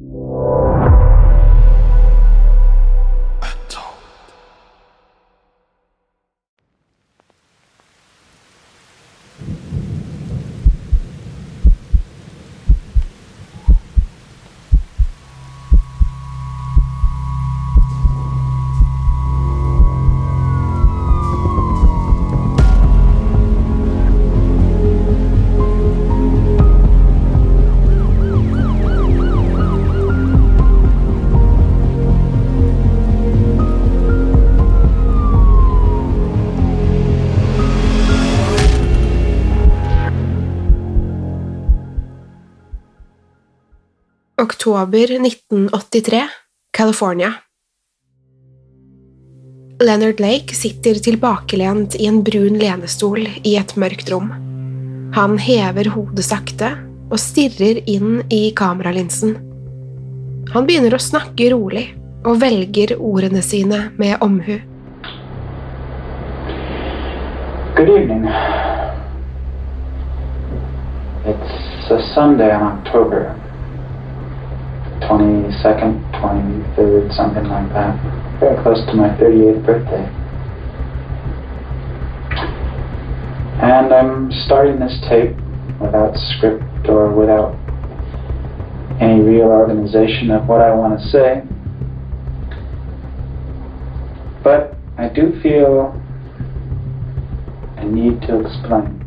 you. Oktober 1983, California. Leonard Lake sitter tilbakelent i en brun lenestol i et mørkt rom. Han hever hodet sakte og stirrer inn i kameralinsen. Han begynner å snakke rolig og velger ordene sine med omhu. Good evening. It's a Sunday in October. 22nd, 23rd, something like that. Very close to my 38th birthday. And I'm starting this tape without script or without any real organization of what I want to say. But I do feel a need to explain.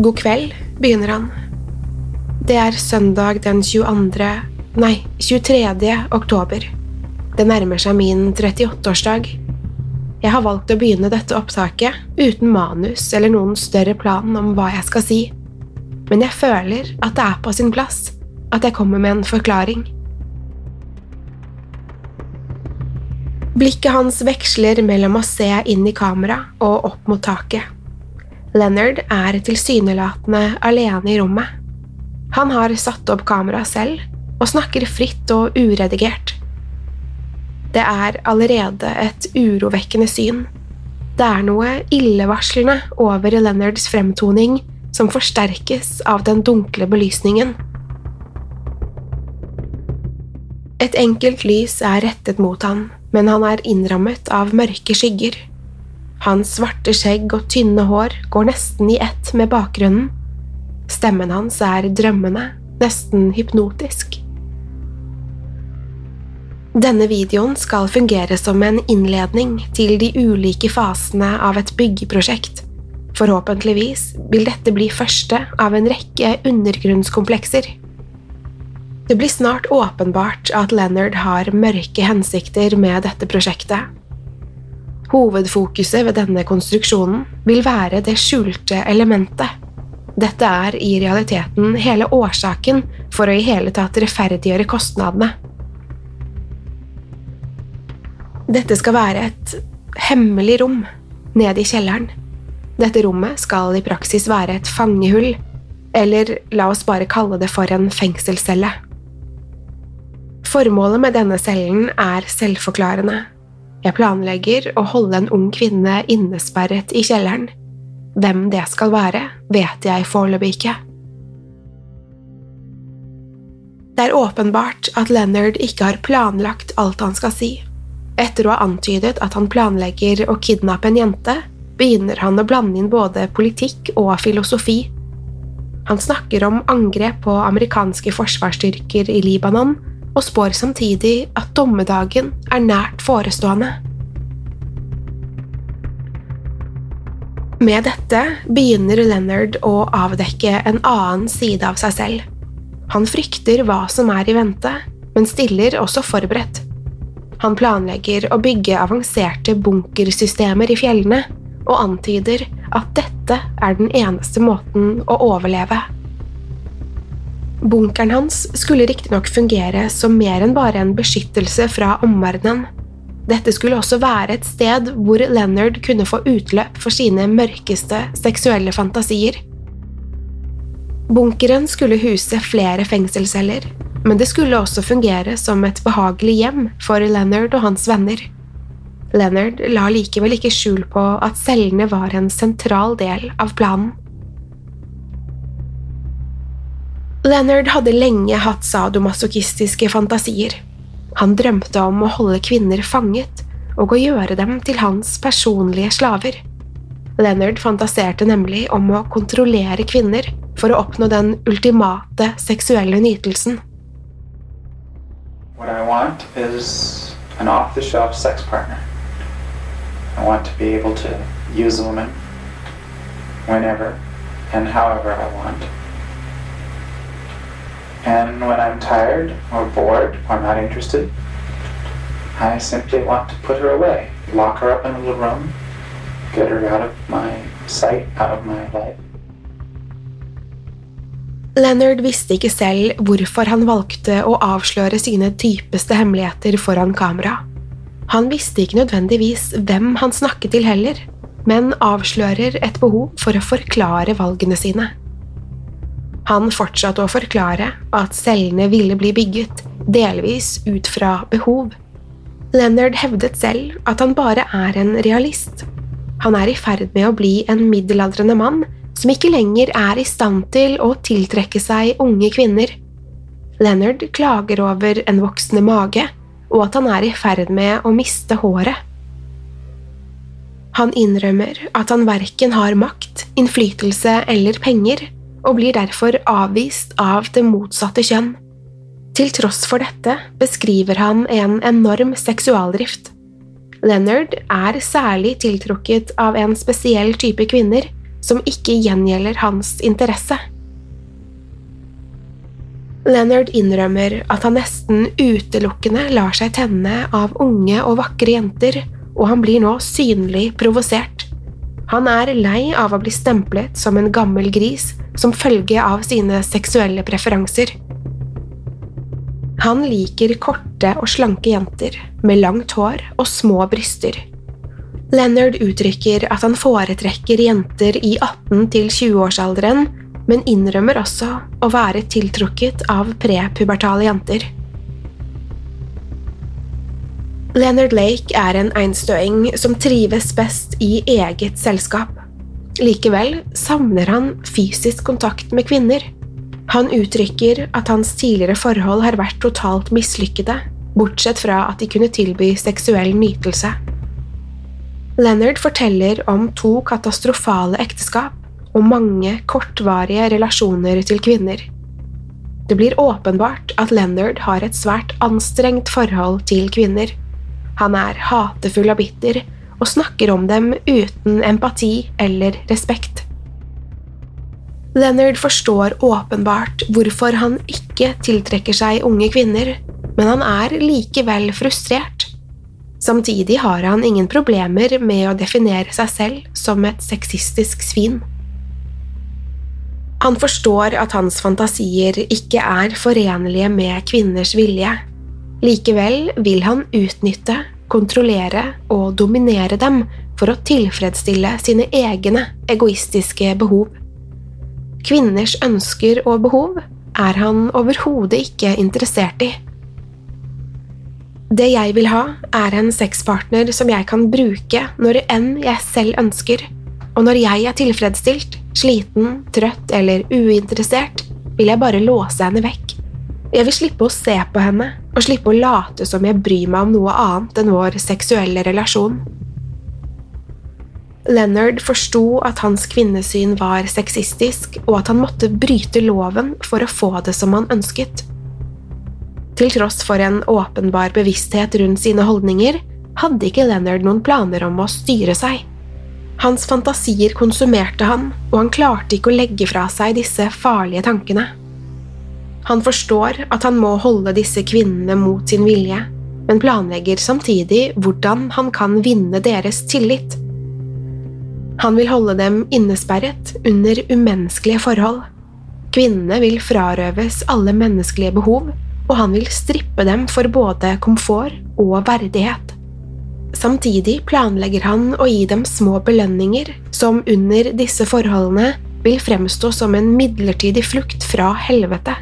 God kveld, begynner han. Det er søndag den 22. Nei, 23. oktober. Det nærmer seg min 38-årsdag. Jeg har valgt å begynne dette opptaket uten manus eller noen større plan om hva jeg skal si, men jeg føler at det er på sin plass at jeg kommer med en forklaring. Blikket hans veksler mellom å se inn i kamera og opp mot taket. Leonard er tilsynelatende alene i rommet. Han har satt opp kameraet selv og snakker fritt og uredigert. Det er allerede et urovekkende syn. Det er noe illevarslende over Leonards fremtoning som forsterkes av den dunkle belysningen. Et enkelt lys er rettet mot han, men han er innrammet av mørke skygger. Hans svarte skjegg og tynne hår går nesten i ett med bakgrunnen. Stemmen hans er drømmende, nesten hypnotisk. Denne videoen skal fungere som en innledning til de ulike fasene av et byggeprosjekt. Forhåpentligvis vil dette bli første av en rekke undergrunnskomplekser. Det blir snart åpenbart at Leonard har mørke hensikter med dette prosjektet. Hovedfokuset ved denne konstruksjonen vil være det skjulte elementet. Dette er i realiteten hele årsaken for å i hele tatt rettferdiggjøre kostnadene. Dette skal være et hemmelig rom nede i kjelleren. Dette rommet skal i praksis være et fangehull, Eller la oss bare kalle det for en fengselscelle. Formålet med denne cellen er selvforklarende. Jeg planlegger å holde en ung kvinne innesperret i kjelleren. Hvem det skal være, vet jeg foreløpig ikke. Det er åpenbart at Leonard ikke har planlagt alt han skal si. Etter å ha antydet at han planlegger å kidnappe en jente, begynner han å blande inn både politikk og filosofi. Han snakker om angrep på amerikanske forsvarsstyrker i Libanon, og spår samtidig at dommedagen er nært forestående. Med dette begynner Leonard å avdekke en annen side av seg selv. Han frykter hva som er i vente, men stiller også forberedt. Han planlegger å bygge avanserte bunkersystemer i fjellene, og antyder at dette er den eneste måten å overleve. Bunkeren hans skulle riktignok fungere som mer enn bare en beskyttelse fra omverdenen. Dette skulle også være et sted hvor Leonard kunne få utløp for sine mørkeste seksuelle fantasier. Bunkeren skulle huse flere fengselsceller, men det skulle også fungere som et behagelig hjem for Leonard og hans venner. Leonard la likevel ikke skjul på at cellene var en sentral del av planen. Leonard hadde lenge hatt sadomasochistiske fantasier. Han drømte om å holde kvinner fanget og å gjøre dem til hans personlige slaver. Leonard fantaserte nemlig om å kontrollere kvinner for å oppnå den ultimate seksuelle nytelsen. What I want is an off-the-shelf sex partner. I want to be able to use a woman whenever and however I want. And when I'm tired or bored or not interested, I simply want to put her away, lock her up in a little room, get her out of my sight, out of my life. Leonard visste ikke selv hvorfor han valgte å avsløre sine dypeste hemmeligheter foran kamera. Han visste ikke nødvendigvis hvem han snakket til heller, men avslører et behov for å forklare valgene sine. Han fortsatte å forklare at cellene ville bli bygget, delvis ut fra behov. Leonard hevdet selv at han bare er en realist. Han er i ferd med å bli en middelaldrende mann som ikke lenger er i stand til å tiltrekke seg unge kvinner. Leonard klager over en voksende mage og at han er i ferd med å miste håret. Han innrømmer at han verken har makt, innflytelse eller penger, og blir derfor avvist av det motsatte kjønn. Til tross for dette beskriver han en enorm seksualdrift. Leonard er særlig tiltrukket av en spesiell type kvinner som ikke gjengjelder hans interesse. Leonard innrømmer at han nesten utelukkende lar seg tenne av unge og vakre jenter, og han blir nå synlig provosert. Han er lei av å bli stemplet som en gammel gris som følge av sine seksuelle preferanser. Han liker korte og slanke jenter med langt hår og små bryster. Leonard uttrykker at han foretrekker jenter i 18–20-årsalderen, men innrømmer også å være tiltrukket av prepubertale jenter. Leonard Lake er en einstøing som trives best i eget selskap. Likevel savner han fysisk kontakt med kvinner. Han uttrykker at hans tidligere forhold har vært totalt mislykkede, bortsett fra at de kunne tilby seksuell nytelse. Leonard forteller om to katastrofale ekteskap og mange kortvarige relasjoner til kvinner. Det blir åpenbart at Leonard har et svært anstrengt forhold til kvinner. Han er hatefull og bitter og snakker om dem uten empati eller respekt. Leonard forstår åpenbart hvorfor han ikke tiltrekker seg unge kvinner, men han er likevel frustrert. Samtidig har han ingen problemer med å definere seg selv som et sexistisk svin. Han forstår at hans fantasier ikke er forenlige med kvinners vilje. Likevel vil han utnytte, kontrollere og dominere dem for å tilfredsstille sine egne egoistiske behov. Kvinners ønsker og behov er han overhodet ikke interessert i. Det jeg vil ha, er en sexpartner som jeg kan bruke når enn jeg selv ønsker, og når jeg er tilfredsstilt, sliten, trøtt eller uinteressert, vil jeg bare låse henne vekk. Jeg vil slippe å se på henne, og slippe å late som jeg bryr meg om noe annet enn vår seksuelle relasjon. Leonard forsto at hans kvinnesyn var sexistisk, og at han måtte bryte loven for å få det som han ønsket. Til tross for en åpenbar bevissthet rundt sine holdninger, hadde ikke Leonard noen planer om å styre seg. Hans fantasier konsumerte han, og han klarte ikke å legge fra seg disse farlige tankene. Han forstår at han må holde disse kvinnene mot sin vilje, men planlegger samtidig hvordan han kan vinne deres tillit. Han vil holde dem innesperret under umenneskelige forhold. Kvinnene vil frarøves alle menneskelige behov, og han vil strippe dem for både komfort og verdighet. Samtidig planlegger han å gi dem små belønninger som under disse forholdene vil fremstå som en midlertidig flukt fra helvete.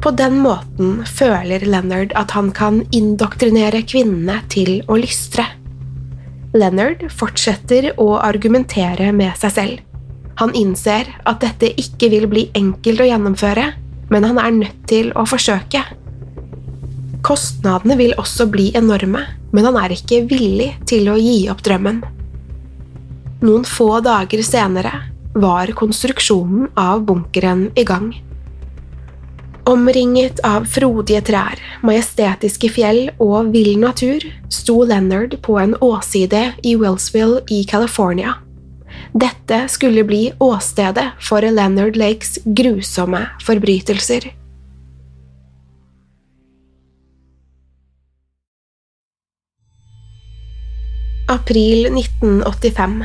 På den måten føler Leonard at han kan indoktrinere kvinnene til å lystre. Leonard fortsetter å argumentere med seg selv. Han innser at dette ikke vil bli enkelt å gjennomføre, men han er nødt til å forsøke. Kostnadene vil også bli enorme, men han er ikke villig til å gi opp drømmen. Noen få dager senere var konstruksjonen av bunkeren i gang. Omringet av frodige trær, majestetiske fjell og vill natur sto Leonard på en åside i Wellsville i California. Dette skulle bli åstedet for Leonard Lakes grusomme forbrytelser. April 1985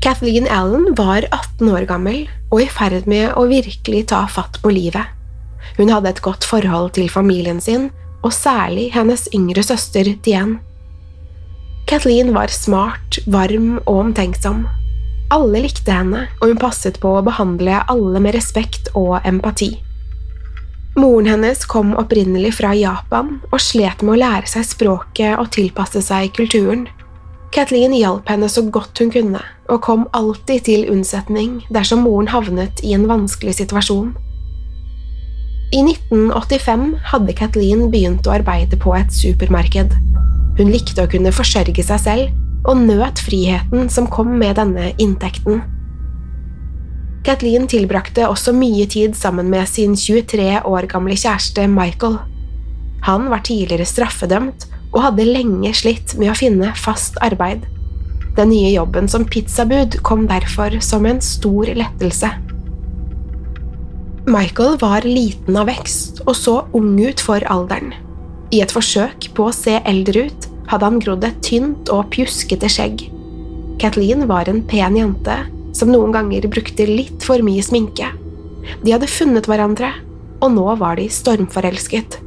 Kathleen Allen var 18 år gammel og i ferd med å virkelig ta fatt på livet. Hun hadde et godt forhold til familien sin, og særlig hennes yngre søster Diane. Kathleen var smart, varm og omtenksom. Alle likte henne, og hun passet på å behandle alle med respekt og empati. Moren hennes kom opprinnelig fra Japan og slet med å lære seg språket og tilpasse seg kulturen. Kathleen hjalp henne så godt hun kunne, og kom alltid til unnsetning dersom moren havnet i en vanskelig situasjon. I 1985 hadde Kathleen begynt å arbeide på et supermarked. Hun likte å kunne forsørge seg selv, og nøt friheten som kom med denne inntekten. Kathleen tilbrakte også mye tid sammen med sin 23 år gamle kjæreste Michael. Han var tidligere straffedømt og hadde lenge slitt med å finne fast arbeid. Den nye jobben som pizzabud kom derfor som en stor lettelse. Michael var liten av vekst og så ung ut for alderen. I et forsøk på å se eldre ut hadde han grodd et tynt og pjuskete skjegg. Kathleen var en pen jente som noen ganger brukte litt for mye sminke. De hadde funnet hverandre, og nå var de stormforelsket.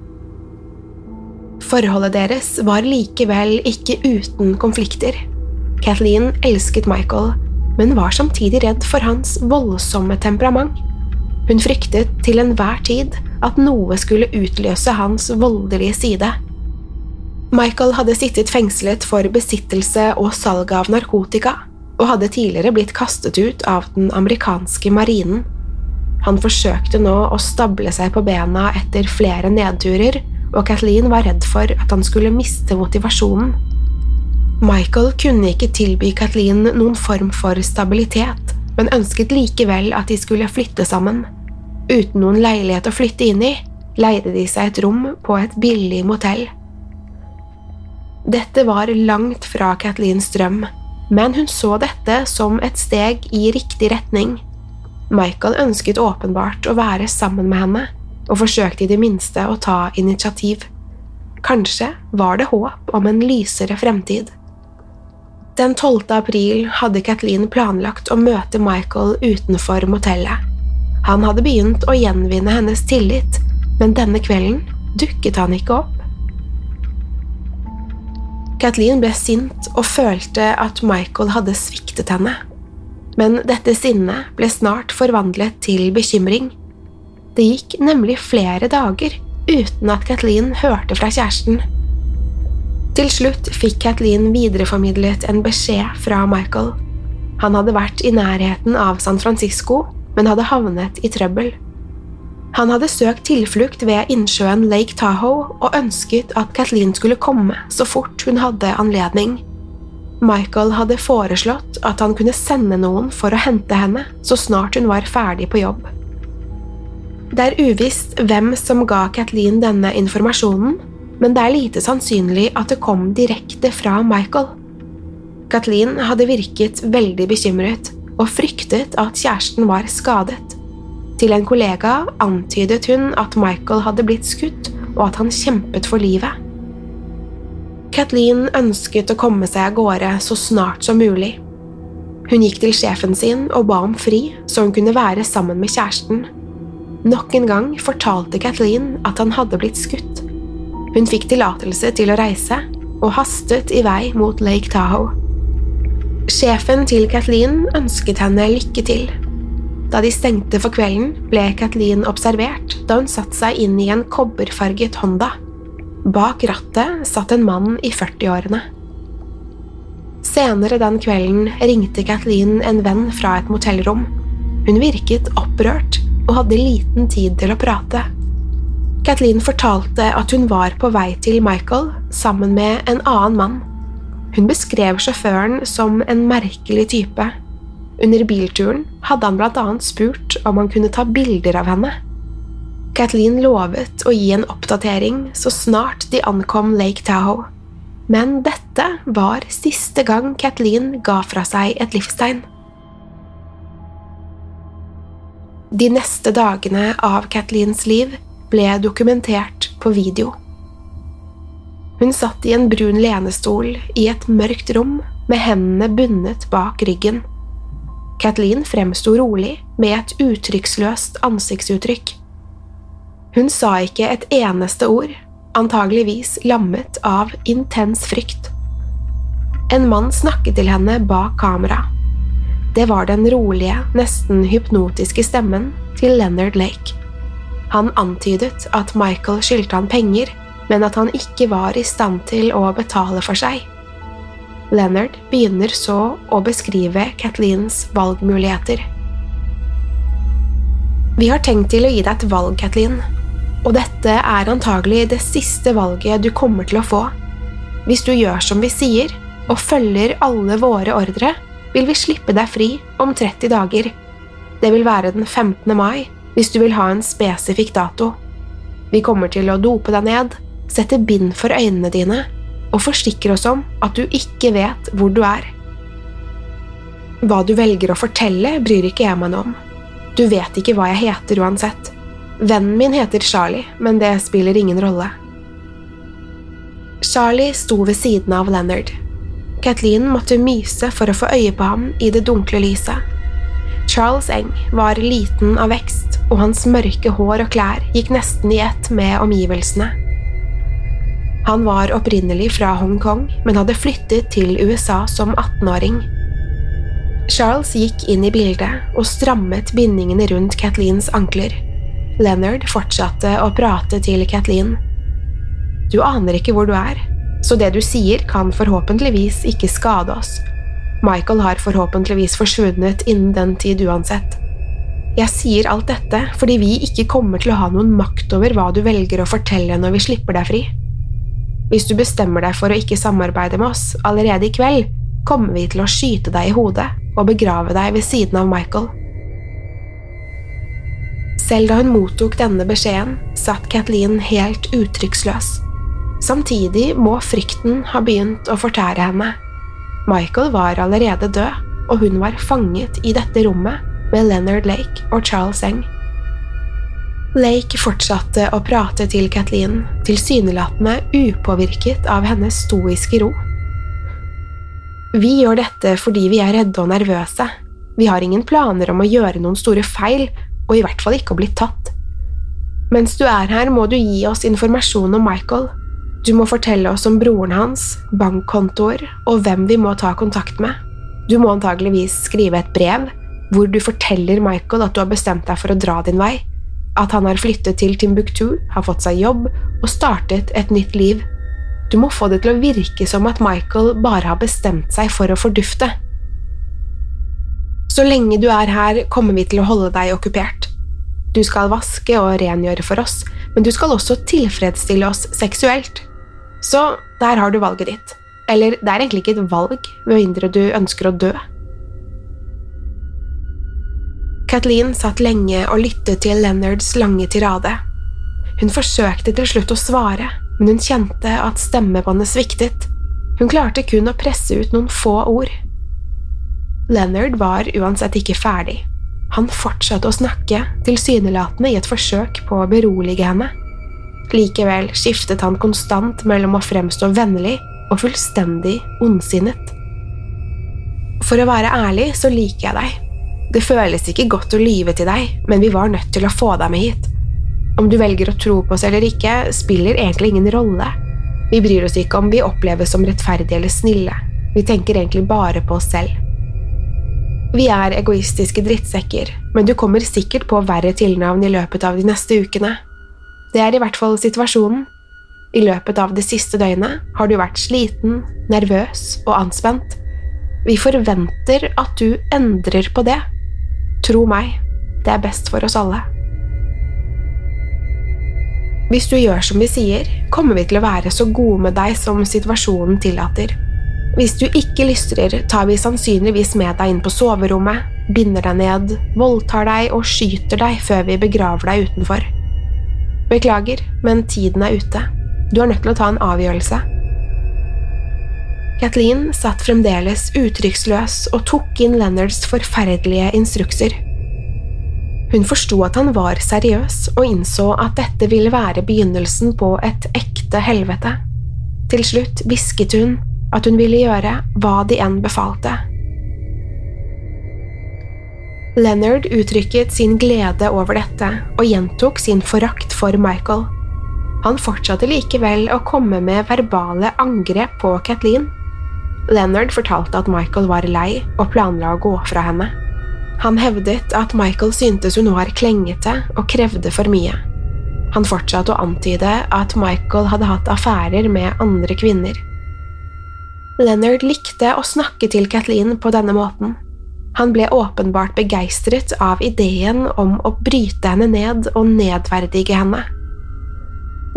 Forholdet deres var likevel ikke uten konflikter. Kathleen elsket Michael, men var samtidig redd for hans voldsomme temperament. Hun fryktet til enhver tid at noe skulle utløse hans voldelige side. Michael hadde sittet fengslet for besittelse og salg av narkotika, og hadde tidligere blitt kastet ut av den amerikanske marinen. Han forsøkte nå å stable seg på bena etter flere nedturer, og Kathleen var redd for at han skulle miste motivasjonen. Michael kunne ikke tilby Kathleen noen form for stabilitet, men ønsket likevel at de skulle flytte sammen. Uten noen leilighet å flytte inn i, leide de seg et rom på et billig motell. Dette var langt fra Kathleens drøm, men hun så dette som et steg i riktig retning. Michael ønsket åpenbart å være sammen med henne, og forsøkte i det minste å ta initiativ. Kanskje var det håp om en lysere fremtid. Den 12. april hadde Kathleen planlagt å møte Michael utenfor motellet. Han hadde begynt å gjenvinne hennes tillit, men denne kvelden dukket han ikke opp. Kathleen ble sint og følte at Michael hadde sviktet henne. Men dette sinnet ble snart forvandlet til bekymring. Det gikk nemlig flere dager uten at Kathleen hørte fra kjæresten. Til slutt fikk Kathleen videreformidlet en beskjed fra Michael. Han hadde vært i nærheten av San Francisco, men hadde havnet i trøbbel. Han hadde søkt tilflukt ved innsjøen Lake Tahoe og ønsket at Kathleen skulle komme så fort hun hadde anledning. Michael hadde foreslått at han kunne sende noen for å hente henne så snart hun var ferdig på jobb. Det er uvisst hvem som ga Kathleen denne informasjonen, men det er lite sannsynlig at det kom direkte fra Michael. Kathleen hadde virket veldig bekymret og fryktet at kjæresten var skadet. Til en kollega antydet hun at Michael hadde blitt skutt, og at han kjempet for livet. Kathleen ønsket å komme seg av gårde så snart som mulig. Hun gikk til sjefen sin og ba om fri, så hun kunne være sammen med kjæresten. Nok en gang fortalte Kathleen at han hadde blitt skutt. Hun fikk tillatelse til å reise, og hastet i vei mot Lake Tahoe. Sjefen til Kathleen ønsket henne lykke til. Da de stengte for kvelden, ble Kathleen observert da hun satte seg inn i en kobberfarget Honda. Bak rattet satt en mann i 40-årene. Senere den kvelden ringte Kathleen en venn fra et motellrom. Hun virket opprørt og hadde liten tid til å prate. Kathleen fortalte at hun var på vei til Michael sammen med en annen mann. Hun beskrev sjåføren som en merkelig type. Under bilturen hadde han blant annet spurt om han kunne ta bilder av henne. Kathleen lovet å gi en oppdatering så snart de ankom Lake Tahoe. Men dette var siste gang Kathleen ga fra seg et livstegn. De neste dagene av Kathleens liv ble dokumentert på video. Hun satt i en brun lenestol i et mørkt rom med hendene bundet bak ryggen. Kathleen fremsto rolig med et uttrykksløst ansiktsuttrykk. Hun sa ikke et eneste ord, antageligvis lammet av intens frykt. En mann snakket til henne bak kamera. Det var den rolige, nesten hypnotiske stemmen til Leonard Lake. Han antydet at Michael skyldte han penger, men at han ikke var i stand til å betale for seg. Leonard begynner så å beskrive Kathleens valgmuligheter. Vi har tenkt til å gi deg et valg, Kathleen, og dette er antagelig det siste valget du kommer til å få. Hvis du gjør som vi sier, og følger alle våre ordre, vil vi slippe deg fri om 30 dager. Det vil være den 15. mai, hvis du vil ha en spesifikk dato. Vi kommer til å dope deg ned, sette bind for øynene dine og forsikre oss om at du ikke vet hvor du er. Hva du velger å fortelle, bryr ikke jeg meg om. Du vet ikke hva jeg heter uansett. Vennen min heter Charlie, men det spiller ingen rolle. Charlie sto ved siden av Leonard. Kathleen måtte myse for å få øye på ham i det dunkle lyset. Charles Eng var liten av vekst, og hans mørke hår og klær gikk nesten i ett med omgivelsene. Han var opprinnelig fra Hongkong, men hadde flyttet til USA som 18-åring. Charles gikk inn i bildet og strammet bindingene rundt Kathleens ankler. Leonard fortsatte å prate til Kathleen. Du aner ikke hvor du er, så det du sier kan forhåpentligvis ikke skade oss. Michael har forhåpentligvis forsvunnet innen den tid uansett. Jeg sier alt dette fordi vi ikke kommer til å ha noen makt over hva du velger å fortelle når vi slipper deg fri. Hvis du bestemmer deg for å ikke samarbeide med oss allerede i kveld, kommer vi til å skyte deg i hodet og begrave deg ved siden av Michael. Selv da hun mottok denne beskjeden, satt Kathleen helt uttrykksløs. Samtidig må frykten ha begynt å fortære henne. Michael var allerede død, og hun var fanget i dette rommet med Leonard Lake og Charles Eng. Lake fortsatte å prate til Kathleen, tilsynelatende upåvirket av hennes stoiske ro. Vi gjør dette fordi vi er redde og nervøse. Vi har ingen planer om å gjøre noen store feil, og i hvert fall ikke å bli tatt. Mens du er her, må du gi oss informasjon om Michael. Du må fortelle oss om broren hans, bankkontoer og hvem vi må ta kontakt med. Du må antageligvis skrive et brev hvor du forteller Michael at du har bestemt deg for å dra din vei, at han har flyttet til Timbuktu, har fått seg jobb og startet et nytt liv. Du må få det til å virke som at Michael bare har bestemt seg for å fordufte. Så lenge du er her, kommer vi til å holde deg okkupert. Du skal vaske og rengjøre for oss, men du skal også tilfredsstille oss seksuelt. Så der har du valget ditt. Eller det er egentlig ikke et valg, med mindre du ønsker å dø. Kathleen satt lenge og lyttet til Leonards lange tirade. Hun forsøkte til slutt å svare, men hun kjente at stemmebåndet sviktet. Hun klarte kun å presse ut noen få ord. Leonard var uansett ikke ferdig. Han fortsatte å snakke, tilsynelatende i et forsøk på å berolige henne. Likevel skiftet han konstant mellom å fremstå vennlig og fullstendig ondsinnet. For å være ærlig så liker jeg deg, det føles ikke godt å lyve til deg, men vi var nødt til å få deg med hit. Om du velger å tro på oss eller ikke, spiller egentlig ingen rolle. Vi bryr oss ikke om vi oppleves som rettferdige eller snille. Vi tenker egentlig bare på oss selv. Vi er egoistiske drittsekker, men du kommer sikkert på verre tilnavn i løpet av de neste ukene. Det er i hvert fall situasjonen. I løpet av det siste døgnet har du vært sliten, nervøs og anspent. Vi forventer at du endrer på det. Tro meg, det er best for oss alle. Hvis du gjør som vi sier, kommer vi til å være så gode med deg som situasjonen tillater. Hvis du ikke lystrer, tar vi sannsynligvis med deg inn på soverommet, binder deg ned, voldtar deg og skyter deg før vi begraver deg utenfor. Beklager, men tiden er ute. Du er nødt til å ta en avgjørelse. Kathleen satt fremdeles uttrykksløs og tok inn Leonards forferdelige instrukser. Hun forsto at han var seriøs, og innså at dette ville være begynnelsen på et ekte helvete. Til slutt hvisket hun at hun ville gjøre hva de enn befalte. Leonard uttrykket sin glede over dette og gjentok sin forakt for Michael. Han fortsatte likevel å komme med verbale angrep på Kathleen. Leonard fortalte at Michael var lei og planla å gå fra henne. Han hevdet at Michael syntes hun var klengete og krevde for mye. Han fortsatte å antyde at Michael hadde hatt affærer med andre kvinner. Leonard likte å snakke til Kathleen på denne måten. Han ble åpenbart begeistret av ideen om å bryte henne ned og nedverdige henne.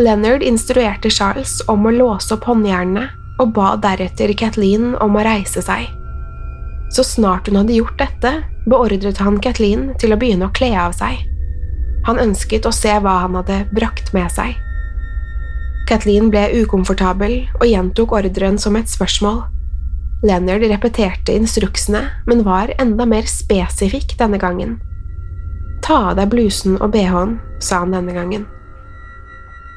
Leonard instruerte Charles om å låse opp håndjernene og ba deretter Kathleen om å reise seg. Så snart hun hadde gjort dette, beordret han Kathleen til å begynne å kle av seg. Han ønsket å se hva han hadde brakt med seg. Kathleen ble ukomfortabel og gjentok ordren som et spørsmål. Leonard repeterte instruksene, men var enda mer spesifikk denne gangen. Ta av deg blusen og bh-en, sa han denne gangen.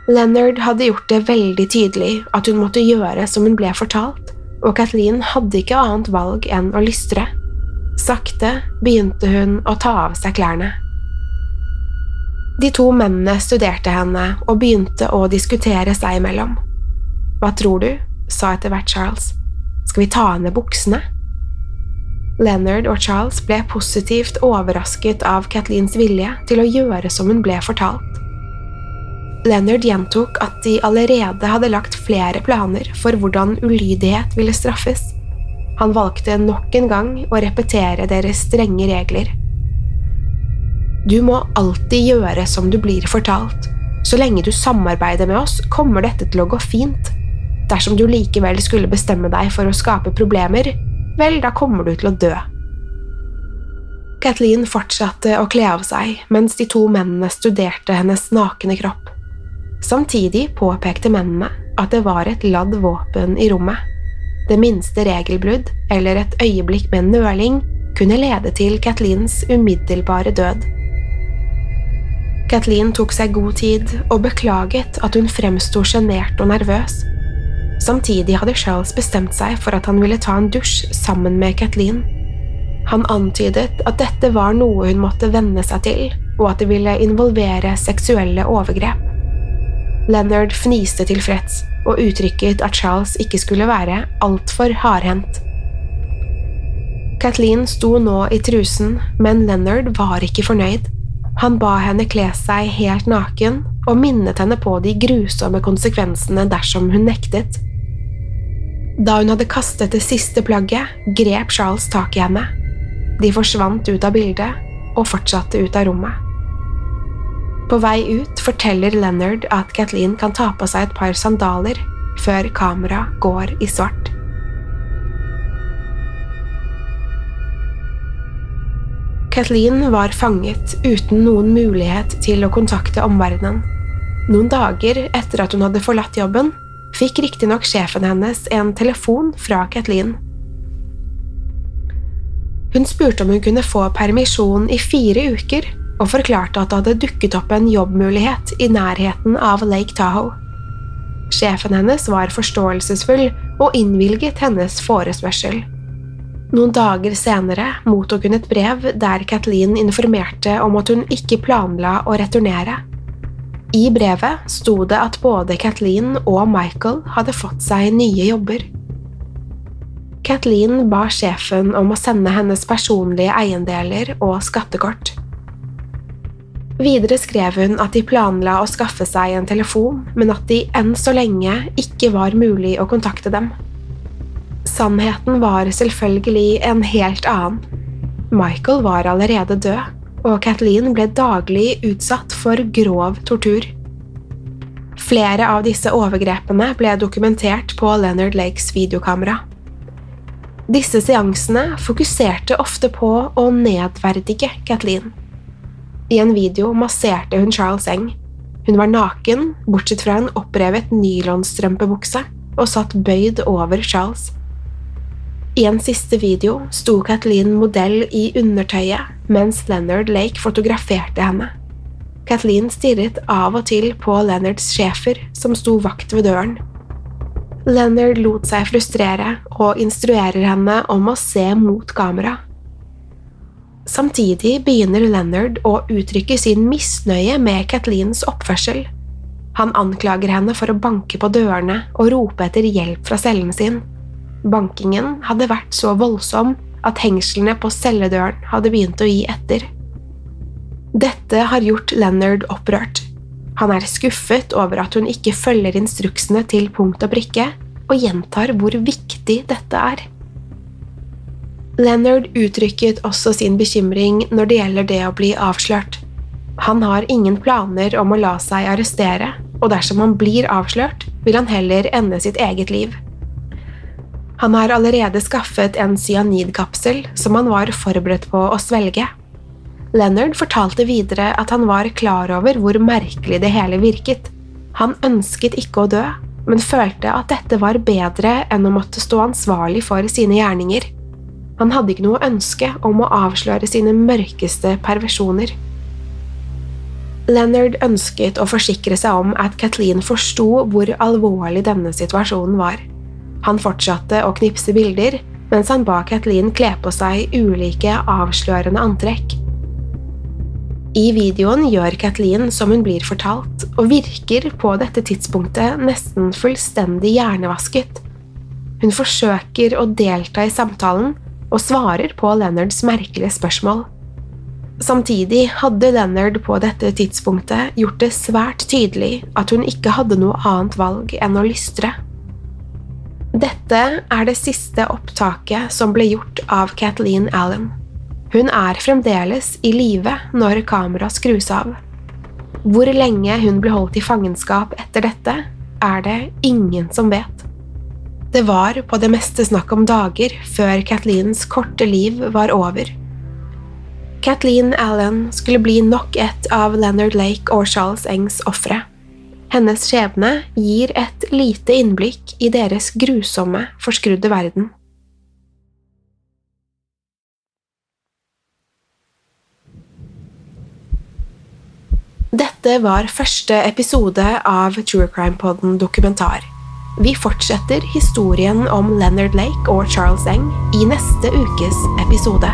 Leonard hadde gjort det veldig tydelig at hun måtte gjøre som hun ble fortalt, og Kathleen hadde ikke annet valg enn å lystre. Sakte begynte hun å ta av seg klærne. De to mennene studerte henne og begynte å diskutere seg imellom. Hva tror du? sa etter hvert Charles. Skal vi ta av ned buksene? Leonard og Charles ble positivt overrasket av Kathleens vilje til å gjøre som hun ble fortalt. Leonard gjentok at de allerede hadde lagt flere planer for hvordan ulydighet ville straffes. Han valgte nok en gang å repetere deres strenge regler. Du må alltid gjøre som du blir fortalt. Så lenge du samarbeider med oss, kommer dette til å gå fint. Dersom du likevel skulle bestemme deg for å skape problemer, vel, da kommer du til å dø. Kathleen fortsatte å kle av seg mens de to mennene studerte hennes nakne kropp. Samtidig påpekte mennene at det var et ladd våpen i rommet. Det minste regelbrudd eller et øyeblikk med nøling kunne lede til Kathleens umiddelbare død. Kathleen tok seg god tid og beklaget at hun fremsto sjenert og nervøs. Samtidig hadde Charles bestemt seg for at han ville ta en dusj sammen med Kathleen. Han antydet at dette var noe hun måtte venne seg til, og at det ville involvere seksuelle overgrep. Leonard fniste tilfreds og uttrykket at Charles ikke skulle være altfor hardhendt. Kathleen sto nå i trusen, men Leonard var ikke fornøyd. Han ba henne kle seg helt naken og minnet henne på de grusomme konsekvensene dersom hun nektet. Da hun hadde kastet det siste plagget, grep Charles tak i henne. De forsvant ut av bildet og fortsatte ut av rommet. På vei ut forteller Leonard at Kathleen kan ta på seg et par sandaler før kameraet går i svart. Kathleen var fanget uten noen mulighet til å kontakte omverdenen. Noen dager etter at hun hadde forlatt jobben, fikk riktignok sjefen hennes en telefon fra Kathleen. Hun spurte om hun kunne få permisjon i fire uker og forklarte at det hadde dukket opp en jobbmulighet i nærheten av Lake Tahoe. Sjefen hennes var forståelsesfull og innvilget hennes forespørsel. Noen dager senere mottok hun et brev der Kathleen informerte om at hun ikke planla å returnere. I brevet sto det at både Kathleen og Michael hadde fått seg nye jobber. Kathleen ba sjefen om å sende hennes personlige eiendeler og skattekort. Videre skrev hun at de planla å skaffe seg en telefon, men at de enn så lenge ikke var mulig å kontakte dem. Sannheten var selvfølgelig en helt annen. Michael var allerede død, og Kathleen ble daglig utsatt for grov tortur. Flere av disse overgrepene ble dokumentert på Leonard Lakes videokamera. Disse seansene fokuserte ofte på å nedverdige Kathleen. I en video masserte hun Charles Eng. Hun var naken, bortsett fra en opprevet nylonstrømpebukse, og satt bøyd over Charles. I en siste video sto Kathleen modell i undertøyet mens Leonard Lake fotograferte henne. Kathleen stirret av og til på Leonards schæfer, som sto vakt ved døren. Leonard lot seg frustrere og instruerer henne om å se mot kamera. Samtidig begynner Leonard å uttrykke sin misnøye med Kathleens oppførsel. Han anklager henne for å banke på dørene og rope etter hjelp fra cellen sin. Bankingen hadde vært så voldsom at hengslene på celledøren hadde begynt å gi etter. Dette har gjort Leonard opprørt. Han er skuffet over at hun ikke følger instruksene til punkt og prikke, og gjentar hvor viktig dette er. Leonard uttrykket også sin bekymring når det gjelder det å bli avslørt. Han har ingen planer om å la seg arrestere, og dersom han blir avslørt, vil han heller ende sitt eget liv. Han har allerede skaffet en cyanidkapsel som han var forberedt på å svelge. Leonard fortalte videre at han var klar over hvor merkelig det hele virket. Han ønsket ikke å dø, men følte at dette var bedre enn å måtte stå ansvarlig for sine gjerninger. Han hadde ikke noe ønske om å avsløre sine mørkeste perversjoner. Leonard ønsket å forsikre seg om at Kathleen forsto hvor alvorlig denne situasjonen var. Han fortsatte å knipse bilder mens han ba Kathleen kle på seg ulike avslørende antrekk. I videoen gjør Kathleen som hun blir fortalt, og virker på dette tidspunktet nesten fullstendig hjernevasket. Hun forsøker å delta i samtalen, og svarer på Leonards merkelige spørsmål. Samtidig hadde Leonard på dette tidspunktet gjort det svært tydelig at hun ikke hadde noe annet valg enn å lystre. Dette er det siste opptaket som ble gjort av Kathleen Allen. Hun er fremdeles i live når kameraet skrus av. Hvor lenge hun ble holdt i fangenskap etter dette, er det ingen som vet. Det var på det meste snakk om dager før Kathleens korte liv var over. Kathleen Allen skulle bli nok et av Leonard Lake og Charles Engs ofre. Hennes skjebne gir et lite innblikk i deres grusomme, forskrudde verden. Dette var første episode av True Crime Podden dokumentar. Vi fortsetter historien om Leonard Lake og Charles Eng i neste ukes episode.